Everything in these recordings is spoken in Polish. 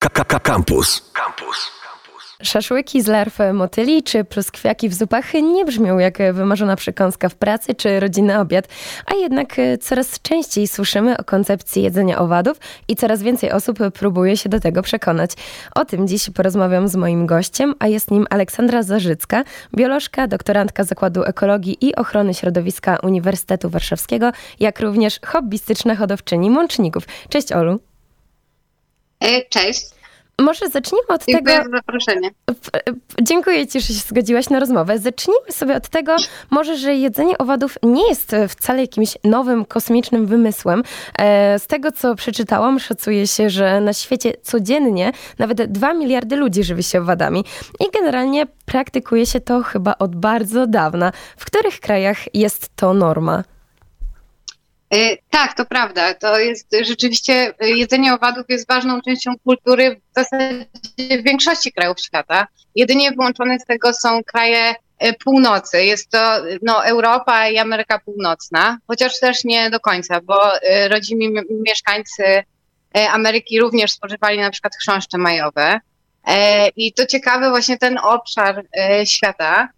Campus. Campus. Szaszłyki z larw motyli czy pluskwiaki w zupach nie brzmią jak wymarzona przekąska w pracy czy rodzinny obiad, a jednak coraz częściej słyszymy o koncepcji jedzenia owadów i coraz więcej osób próbuje się do tego przekonać. O tym dziś porozmawiam z moim gościem, a jest nim Aleksandra Zarzycka, biolożka, doktorantka Zakładu Ekologii i Ochrony Środowiska Uniwersytetu Warszawskiego, jak również hobbystyczna hodowczyni mączników. Cześć Olu. E, cześć. Może zacznijmy od Dziękuję tego. za zaproszenie. Dziękuję Ci, że się zgodziłaś na rozmowę. Zacznijmy sobie od tego, może, że jedzenie owadów nie jest wcale jakimś nowym, kosmicznym wymysłem. E, Z tego, co przeczytałam, szacuje się, że na świecie codziennie nawet 2 miliardy ludzi żywi się owadami. I generalnie praktykuje się to chyba od bardzo dawna. W których krajach jest to norma? E, Tak, to prawda. To jest rzeczywiście e, jedzenie owadów jest ważną częścią kultury w zasadzie w większości krajów świata. Jedynie wyłączone z tego są kraje e, północy. Jest to no, Europa i Ameryka Północna, chociaż też nie do końca, bo rodzimi mi- mieszkańcy Ameryki również spożywali na przykład chrząszcze majowe. I to ciekawe, właśnie ten obszar świata,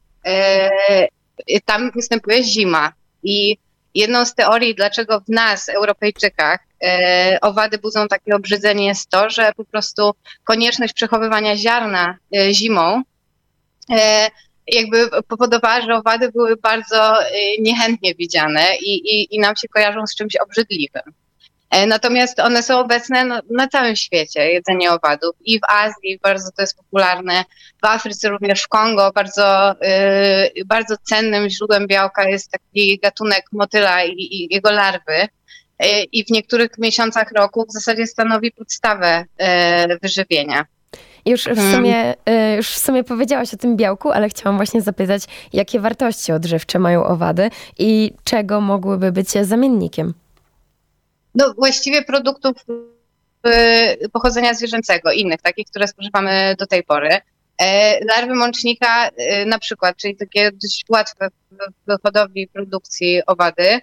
tam występuje zima. I jedną z teorii, dlaczego w nas, Europejczykach, e, owady budzą takie obrzydzenie, jest to, że po prostu konieczność przechowywania ziarna e, zimą e, jakby powodowała, że owady były bardzo niechętnie widziane i, i, i nam się kojarzą z czymś obrzydliwym. E, Natomiast one są obecne no, na całym świecie, jedzenie owadów. I w Azji bardzo to jest popularne, w Afryce również w Kongo bardzo, y, bardzo cennym źródłem białka jest taki gatunek motyla i, i jego larwy. Y, I w niektórych miesiącach roku w zasadzie stanowi podstawę y, wyżywienia. Już w, Mhm. sumie, już w sumie powiedziałaś o tym białku, ale chciałam właśnie zapytać, jakie wartości odżywcze mają owady i czego mogłyby być zamiennikiem? No właściwie produktów y, pochodzenia zwierzęcego, innych, takich, które spożywamy do tej pory. E, Larwy mącznika y, na przykład, czyli takie dość łatwe w- hodowli produkcji owady,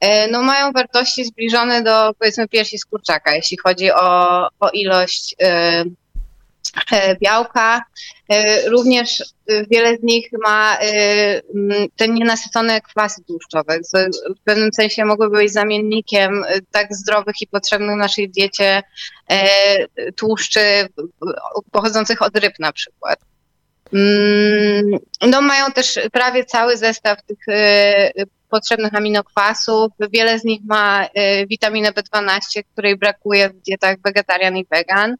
e, no mają wartości zbliżone do powiedzmy piersi z kurczaka, jeśli chodzi o, o ilość y, białka. E, Również wiele z nich ma mm, te nienasycone kwasy tłuszczowe, co w pewnym sensie mogłyby być zamiennikiem tak zdrowych i potrzebnych naszej diecie e, tłuszczy pochodzących od ryb na przykład. Mm, No mają też prawie cały zestaw tych potrzebnych aminokwasów. Wiele z nich ma witaminę B12, której brakuje w dietach wegetarian i wegan.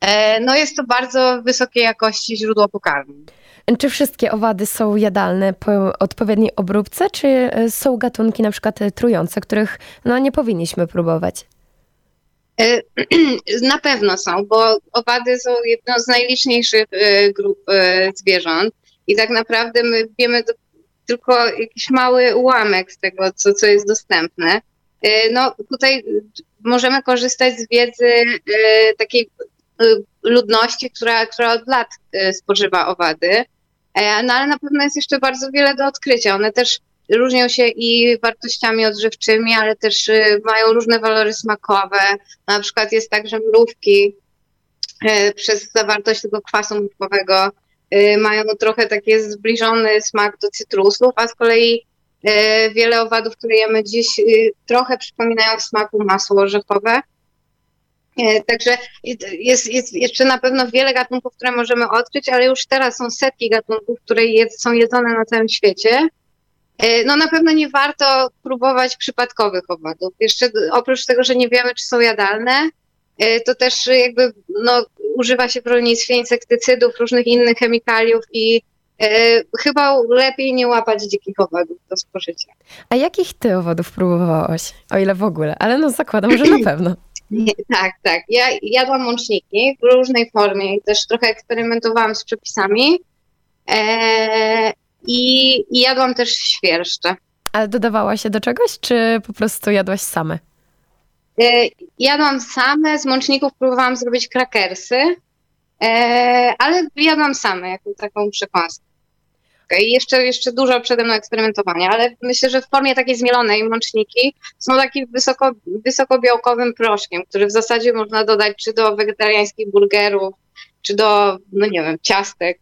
E, No jest to bardzo wysokiej jakości źródło pokarmu. Czy wszystkie owady są jadalne po odpowiedniej obróbce, czy y, są gatunki na przykład y, trujące, których no, nie powinniśmy próbować? E, Na pewno są, bo owady są jedną z najliczniejszych e, grup e, zwierząt i tak naprawdę my wiemy tylko jakiś mały ułamek z tego, co, co jest dostępne. E, No tutaj możemy korzystać z wiedzy e, takiej e, ludności, która, która od lat e, spożywa owady, E, no ale na pewno jest jeszcze bardzo wiele do odkrycia. One też różnią się i wartościami odżywczymi, ale też y, mają różne walory smakowe. Na przykład jest tak, że mrówki y, przez zawartość tego kwasu mrówkowego y, mają trochę taki zbliżony smak do cytrusów, a z kolei y, wiele owadów, które jemy dziś, y, trochę przypominają smaku masło orzechowe. E, Także jest, jest jeszcze na pewno wiele gatunków, które możemy odkryć, ale już teraz są setki gatunków, które jed, są jedzone na całym świecie. E, No na pewno nie warto próbować przypadkowych owadów. Jeszcze oprócz tego, że nie wiemy, czy są jadalne, e, to też jakby no, używa się w rolnictwie insektycydów, różnych innych chemikaliów i e, chyba lepiej nie łapać dzikich owadów do spożycia. A jakich ty owadów próbowałaś? O ile w ogóle, ale no zakładam, że na pewno. Nie, tak, tak. Ja jadłam łączniki w różnej formie i też trochę eksperymentowałam z przepisami. E, i, I jadłam też świerszcze. Ale dodawała się do czegoś, czy po prostu jadłaś same? E, jadłam same, z mączników próbowałam zrobić krakersy, e, ale jadłam same, jako taką przekąskę. I jeszcze, jeszcze dużo przede mną eksperymentowania, ale myślę, że w formie takiej zmielonej mączniki są takim wysoko, wysokobiałkowym proszkiem, który w zasadzie można dodać czy do wegetariańskich burgerów, czy do, no nie wiem, ciastek.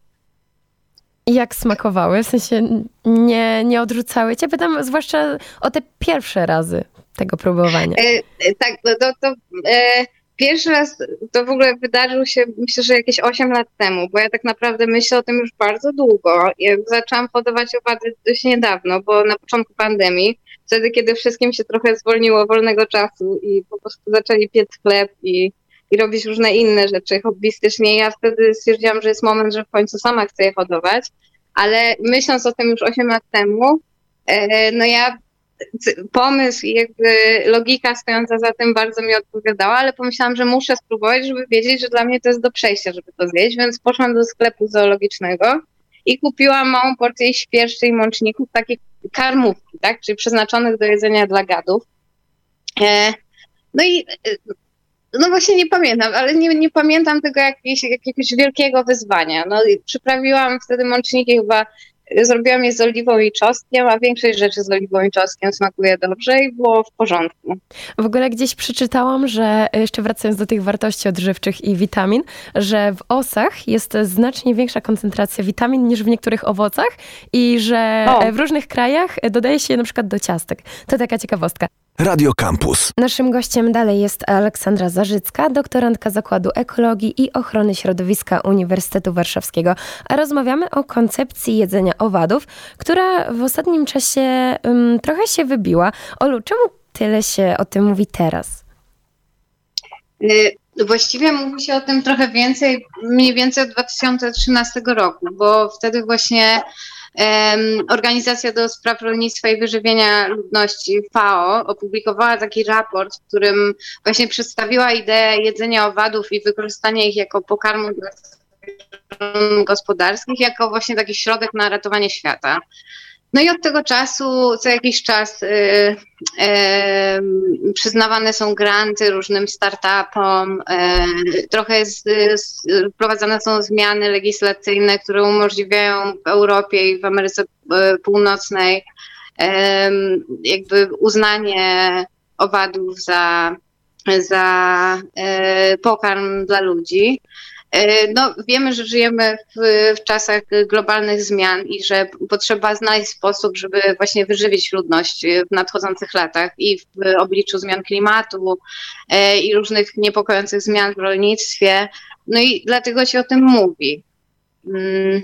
Jak smakowały? W sensie nie, nie odrzucały cię? Pytam zwłaszcza o te pierwsze razy tego próbowania. E, e, tak, no to, to e, pierwszy raz to w ogóle wydarzył się, myślę, że jakieś 8 lat temu, bo ja tak naprawdę myślę o tym już bardzo długo. Ja zaczęłam hodować owady dość niedawno, bo na początku pandemii, wtedy, kiedy wszystkim się trochę zwolniło wolnego czasu i po prostu zaczęli piec chleb i, i robić różne inne rzeczy hobbystycznie, ja wtedy stwierdziłam, że jest moment, że w końcu sama chcę je hodować. Ale myśląc o tym już 8 lat temu, e, no ja pomysł i jakby logika stojąca za tym bardzo mi odpowiadała, ale pomyślałam, że muszę spróbować, żeby wiedzieć, że dla mnie to jest do przejścia, żeby to zjeść, więc poszłam do sklepu zoologicznego i kupiłam małą porcję świerszczy i mączników, takich karmówki, tak, czyli przeznaczonych do jedzenia dla gadów. E, no i e, no właśnie nie pamiętam, ale nie, nie pamiętam tego jakiegoś, jakiegoś wielkiego wyzwania. No, przyprawiłam wtedy mączniki chyba Zrobiłam je z oliwą i czosnkiem, a większość rzeczy z oliwą i czosnkiem smakuje dobrze i było w porządku. W ogóle gdzieś przeczytałam, że jeszcze wracając do tych wartości odżywczych i witamin, że w osach jest znacznie większa koncentracja witamin niż w niektórych owocach i że o. w różnych krajach dodaje się je na przykład do ciastek. To taka ciekawostka. Radio Campus. Naszym gościem dalej jest Aleksandra Zarzycka, doktorantka Zakładu Ekologii i Ochrony Środowiska Uniwersytetu Warszawskiego. A rozmawiamy o koncepcji jedzenia owadów, która w ostatnim czasie um, trochę się wybiła. Olu, czemu tyle się o tym mówi teraz? Y, właściwie mówi się o tym trochę więcej, mniej więcej od 2013 roku, bo wtedy właśnie Organizacja do Spraw Rolnictwa i Wyżywienia Ludności FAO opublikowała taki raport, w którym właśnie przedstawiła ideę jedzenia owadów i wykorzystania ich jako pokarmu dla gospodarskich, jako właśnie taki środek na ratowanie świata. No i od tego czasu, co jakiś czas y, y, przyznawane są granty różnym startupom, y, trochę jest, wprowadzane są zmiany legislacyjne, które umożliwiają w Europie i w Ameryce Północnej jakby uznanie owadów za, za pokarm dla ludzi. E, no, wiemy, że żyjemy w, w, czasach globalnych zmian i że potrzeba znaleźć sposób, żeby właśnie wyżywić ludność w nadchodzących latach i w obliczu zmian klimatu e, i różnych niepokojących zmian w rolnictwie. No i dlatego się o tym mówi. Mm.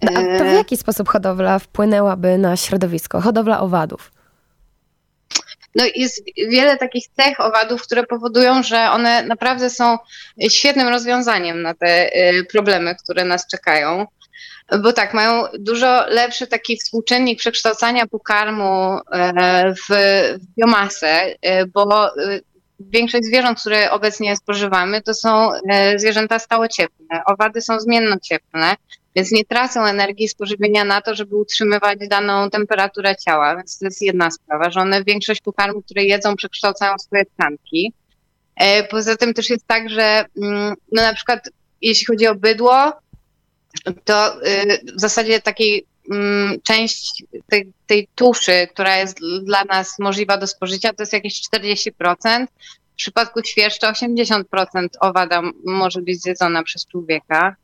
A to w jaki sposób hodowla wpłynęłaby na środowisko, hodowla owadów? No jest wiele takich cech owadów, które powodują, że one naprawdę są świetnym rozwiązaniem na te y, problemy, które nas czekają. Bo tak, mają dużo lepszy taki współczynnik przekształcania pokarmu e, w biomasę, e, bo y, większość zwierząt, które obecnie spożywamy, to są e, zwierzęta stałocieplne. Owady są zmiennocieplne, więc nie tracą energii spożywienia na to, żeby utrzymywać daną temperaturę ciała. Więc to jest jedna sprawa, że one większość pokarmów, które jedzą, przekształcają swoje tkanki. E, poza tym też jest tak, że mm, no na przykład jeśli chodzi o bydło, to y, w zasadzie takiej mm, część tej, tej tuszy, która jest dla nas możliwa do spożycia, to jest jakieś 40%. W przypadku świerszczy 80% owada może być zjedzona przez człowieka.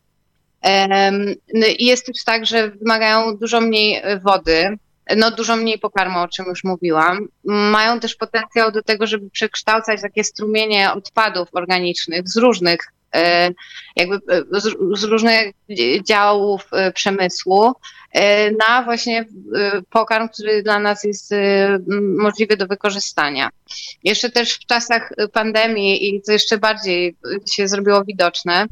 No jest też tak, że wymagają dużo mniej e, wody, no dużo mniej pokarmu, o czym już mówiłam. Mają też potencjał do tego, żeby przekształcać takie strumienie odpadów organicznych z różnych e, jakby e, z, różnych działów przemysłu na właśnie pokarm, który dla nas jest możliwy do wykorzystania. Jeszcze też w czasach pandemii i to jeszcze bardziej się zrobiło widoczne,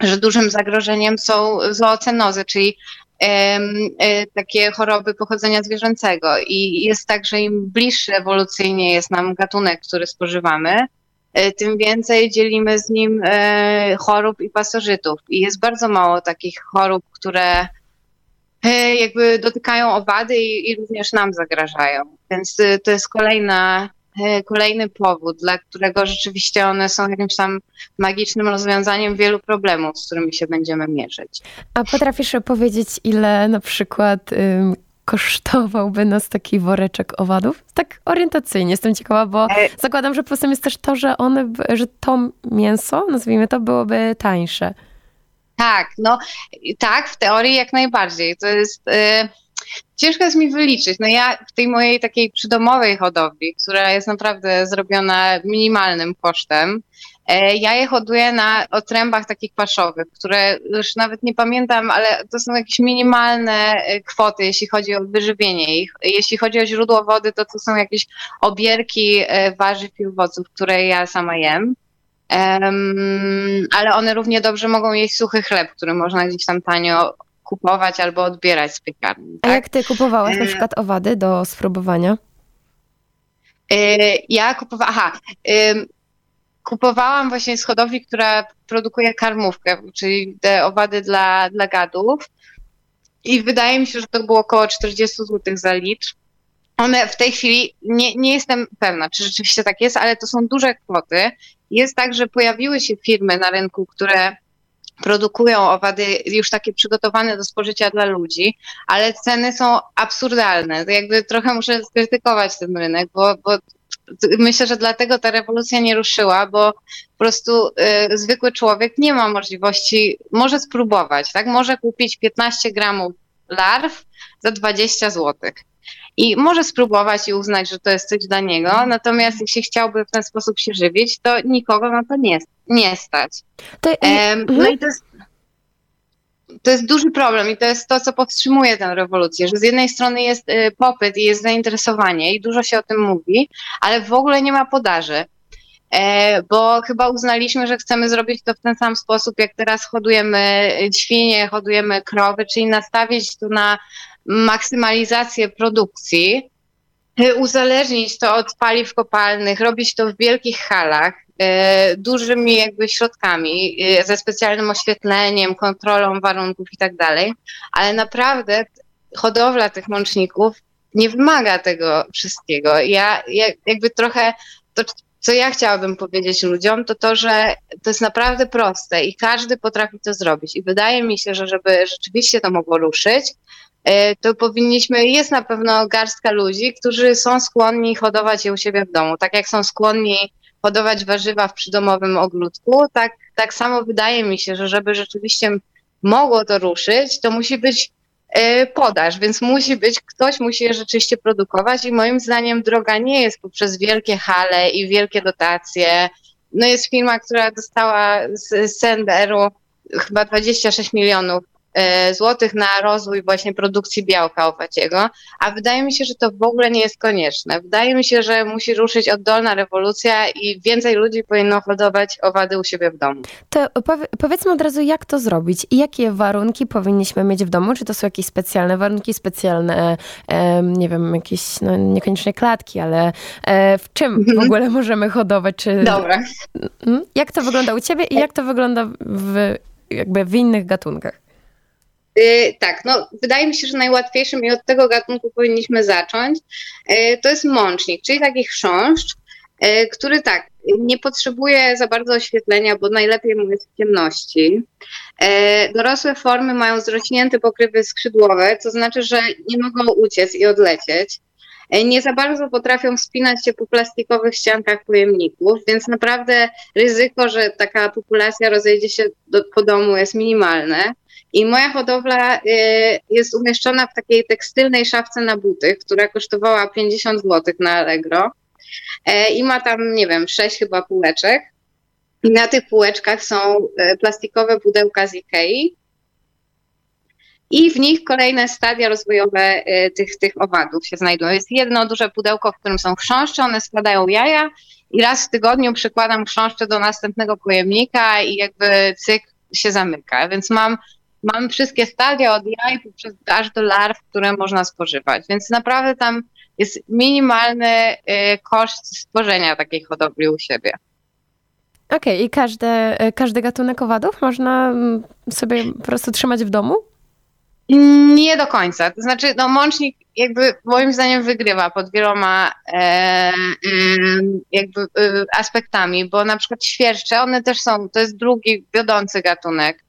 że dużym zagrożeniem są zoocenozy, czyli e, takie choroby pochodzenia zwierzęcego. I jest tak, że im bliższy ewolucyjnie jest nam gatunek, który spożywamy, e, tym więcej dzielimy z nim e, chorób i pasożytów. I jest bardzo mało takich chorób, które jakby dotykają owady i, i również nam zagrażają. Więc to jest kolejna kolejny powód, dla którego rzeczywiście one są jakimś tam magicznym rozwiązaniem wielu problemów, z którymi się będziemy mierzyć. A potrafisz powiedzieć, ile na przykład ym, kosztowałby nas taki woreczek owadów? Tak orientacyjnie jestem ciekawa, bo e... zakładam, że plusem jest też to, że one, że to mięso, nazwijmy to, byłoby tańsze. Tak, no tak, w teorii jak najbardziej. To jest. Y, ciężko jest mi wyliczyć. No ja w tej mojej takiej przydomowej hodowli, która jest naprawdę zrobiona minimalnym kosztem, e, ja je hoduję na otrębach takich paszowych, które już nawet nie pamiętam, ale to są jakieś minimalne e, kwoty, jeśli chodzi o wyżywienie ich. Jeśli chodzi o źródło wody, to to są jakieś obierki e, warzyw i owoców, które ja sama jem. Um, ale one równie dobrze mogą jeść suchy chleb, który można gdzieś tam tanio kupować albo odbierać z piekarni. Tak? A jak ty kupowałaś na e, przykład owady do spróbowania? E, ja kupowałam, aha, kupowałam właśnie z hodowli, która produkuje karmówkę, czyli te owady dla, dla gadów i wydaje mi się, że to było około 40 zł za litr. One w tej chwili, nie, nie jestem pewna, czy rzeczywiście tak jest, ale to są duże kwoty. Jest tak, że pojawiły się firmy na rynku, które produkują owady już takie przygotowane do spożycia dla ludzi, ale ceny są absurdalne. To jakby trochę muszę skrytykować ten rynek, bo, bo myślę, że dlatego ta rewolucja nie ruszyła, bo po prostu y, zwykły człowiek nie ma możliwości, może spróbować, tak? Może kupić 15 gramów larw za 20 złotych i może spróbować i uznać, że to jest coś dla niego, natomiast jeśli chciałby w ten sposób się żywić, to nikogo na to nie, nie stać. To, no i to jest, to jest duży problem i to jest to, co powstrzymuje tę rewolucję, że z jednej strony jest y, popyt i jest zainteresowanie i dużo się o tym mówi, ale w ogóle nie ma podaży. E, bo chyba uznaliśmy, że chcemy zrobić to w ten sam sposób, jak teraz hodujemy świnie, hodujemy krowy, czyli nastawić to na maksymalizację produkcji, uzależnić to od paliw kopalnych, robić to w wielkich halach, y, dużymi jakby środkami, y, ze specjalnym oświetleniem, kontrolą warunków i tak dalej, ale naprawdę hodowla tych mączników nie wymaga tego wszystkiego. Ja, ja jakby trochę to, co ja chciałabym powiedzieć ludziom, to to, że to jest naprawdę proste i każdy potrafi to zrobić. I wydaje mi się, że żeby rzeczywiście to mogło ruszyć, E, to powinniśmy, jest na pewno garstka ludzi, którzy są skłonni hodować je u siebie w domu. Tak jak są skłonni hodować warzywa w przydomowym ogródku, tak, tak samo wydaje mi się, że żeby rzeczywiście mogło to ruszyć, to musi być e, podaż, więc musi być, ktoś musi je rzeczywiście produkować i moim zdaniem droga nie jest poprzez wielkie hale i wielkie dotacje. No jest firma, która dostała z Senderu chyba 26 milionów E, złotych na rozwój właśnie produkcji białka owaciego, a wydaje mi się, że to w ogóle nie jest konieczne. Wydaje mi się, że musi ruszyć oddolna rewolucja i więcej ludzi powinno hodować owady u siebie w domu. To powiedzmy od razu, jak to zrobić i jakie warunki powinniśmy mieć w domu? Czy to są jakieś specjalne warunki, specjalne, nie wiem, jakieś, no niekoniecznie klatki, ale e, w czym w mhm. ogóle możemy hodować? Czy... Dobra. Mm, jak to wygląda u ciebie i jak to wygląda w, jakby w innych gatunkach? Y, tak, no wydaje mi się, że najłatwiejszym i od tego gatunku powinniśmy zacząć, y, to jest mącznik, czyli taki chrząszcz, y, który tak, nie potrzebuje za bardzo oświetlenia, bo najlepiej mu jest w ciemności. Dorosłe formy mają zrośnięte pokrywy skrzydłowe, co znaczy, że nie mogą uciec i odlecieć. Nie za bardzo potrafią wspinać się po plastikowych ściankach pojemników, więc naprawdę ryzyko, że taka populacja rozejdzie się do, po domu jest minimalne. I moja hodowla y, jest umieszczona w takiej tekstylnej szafce na buty, która kosztowała 50 zł na Allegro. E, I ma tam, nie wiem, sześć chyba półeczek. I na tych półeczkach są e, plastikowe pudełka z Ikei. I w nich kolejne stadia rozwojowe e, tych, tych owadów się znajdują. Jest jedno duże pudełko, w którym są chrząszcze, one składają jaja i raz w tygodniu przykładam chrząszcze do następnego pojemnika i jakby cykl się zamyka. Więc mam mamy wszystkie stadia od jaj poprzez aż do larw, które można spożywać. Więc naprawdę tam jest minimalny y, koszt stworzenia takiej hodowli u siebie. Okej, okay, i każde, y, każdy gatunek owadów można mm, sobie po prostu trzymać w domu? Nie do końca. To znaczy, no, mącznik jakby moim zdaniem wygrywa pod wieloma e, e, jakby e, aspektami, bo na przykład świerszcze, one też są, to jest drugi wiodący gatunek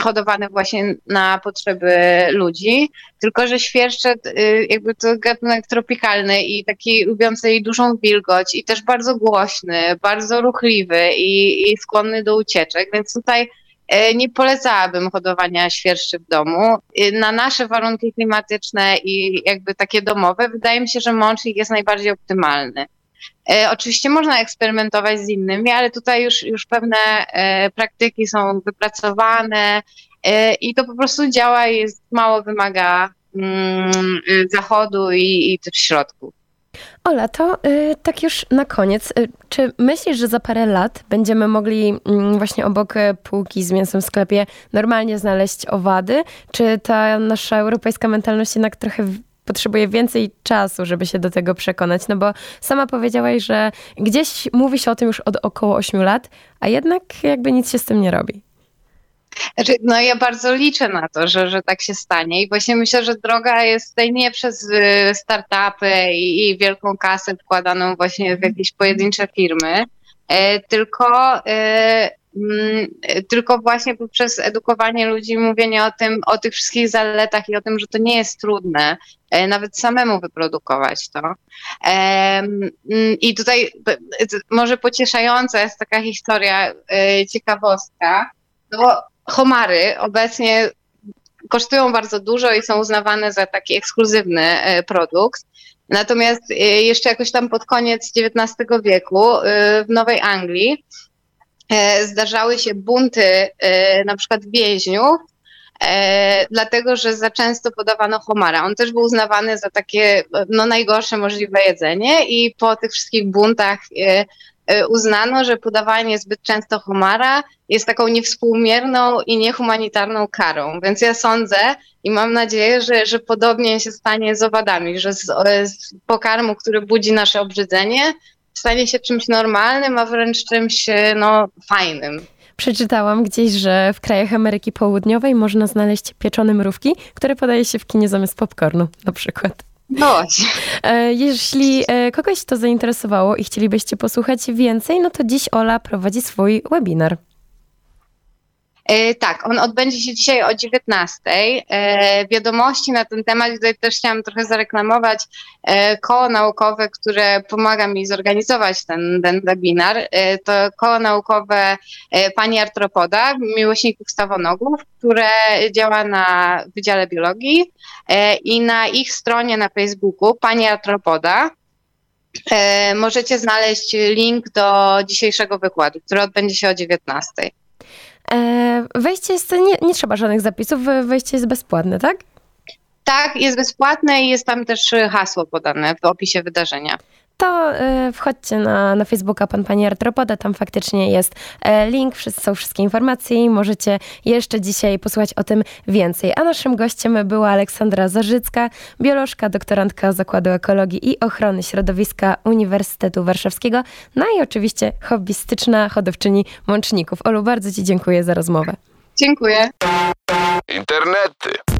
hodowany właśnie na potrzeby ludzi, tylko że świerszcze y, jakby to gatunek tropikalny i taki lubiący dużą wilgoć i też bardzo głośny, bardzo ruchliwy i, i skłonny do ucieczek, więc tutaj e, nie polecałabym hodowania świerszczy w domu. Y, na nasze warunki klimatyczne i jakby takie domowe wydaje mi się, że mącznik jest najbardziej optymalny. E, oczywiście można eksperymentować z innymi, ale tutaj już, już pewne e, praktyki są wypracowane e, i to po prostu działa i jest, mało wymaga mm, zachodu i, i też środków. Ola, to y, tak już na koniec. Y, czy myślisz, że za parę lat będziemy mogli y, właśnie obok półki z mięsem w sklepie normalnie znaleźć owady? Czy ta nasza europejska mentalność jednak trochę potrzebuje więcej czasu, żeby się do tego przekonać, no bo sama powiedziałaś, że gdzieś mówi się o tym już od około 8 lat, a jednak jakby nic się z tym nie robi. Znaczy, no ja bardzo liczę na to, że, że tak się stanie i właśnie myślę, że droga jest tutaj nie przez y, startupy i, i wielką kasę wkładaną właśnie w jakieś pojedyncze firmy, e, tylko e, tylko właśnie poprzez edukowanie ludzi, mówienie o tym, o tych wszystkich zaletach i o tym, że to nie jest trudne, e, nawet samemu wyprodukować to. Mm, I tutaj może pocieszająca jest taka historia, e, ciekawostka, no bo homary obecnie kosztują bardzo dużo i są uznawane za taki ekskluzywny e, produkt. Natomiast jeszcze jakoś tam pod koniec XIX wieku w Nowej Anglii zdarzały się bunty e, na przykład więźniów, e, dlatego że za często podawano homara. On też był uznawany za takie no, najgorsze możliwe jedzenie i po tych wszystkich buntach uznano, że podawanie zbyt często homara jest taką niewspółmierną i niehumanitarną karą. Więc ja sądzę i mam nadzieję, że, że podobnie się stanie z owadami, że z, z pokarmu, który budzi nasze obrzydzenie, stanie się czymś normalnym, a wręcz czymś no, fajnym. Przeczytałam gdzieś, że w krajach Ameryki Południowej można znaleźć pieczone mrówki, które podaje się w kinie zamiast popcornu na przykład. No właśnie. E, jeśli e, kogoś to zainteresowało i chcielibyście posłuchać więcej, no to dziś Ola prowadzi swój webinar. E, tak, on odbędzie się dzisiaj o 19. E, wiadomości na ten temat, tutaj też chciałam trochę zareklamować e, koło naukowe, które pomaga mi zorganizować ten, ten webinar. To koło naukowe pani artropoda, miłośników stawonogów, które działa na Wydziale Biologii i na ich stronie na Facebooku pani artropoda możecie znaleźć link do dzisiejszego wykładu, który odbędzie się o 19. E, wejście jest, nie, nie trzeba żadnych zapisów, wejście jest bezpłatne, tak? Tak, jest bezpłatne i jest tam też hasło podane w opisie wydarzenia to y, wchodźcie na, na Facebooka Pan Pani Artropoda, tam faktycznie jest y, link, są wszystkie informacje i możecie jeszcze dzisiaj posłuchać o tym więcej. A naszym gościem była Aleksandra Zarzycka, biolożka, doktorantka Zakładu Ekologii i Ochrony Środowiska Uniwersytetu Warszawskiego, no i oczywiście hobbystyczna hodowczyni mączników. Olu, bardzo Ci dziękuję za rozmowę. Dziękuję. Internety.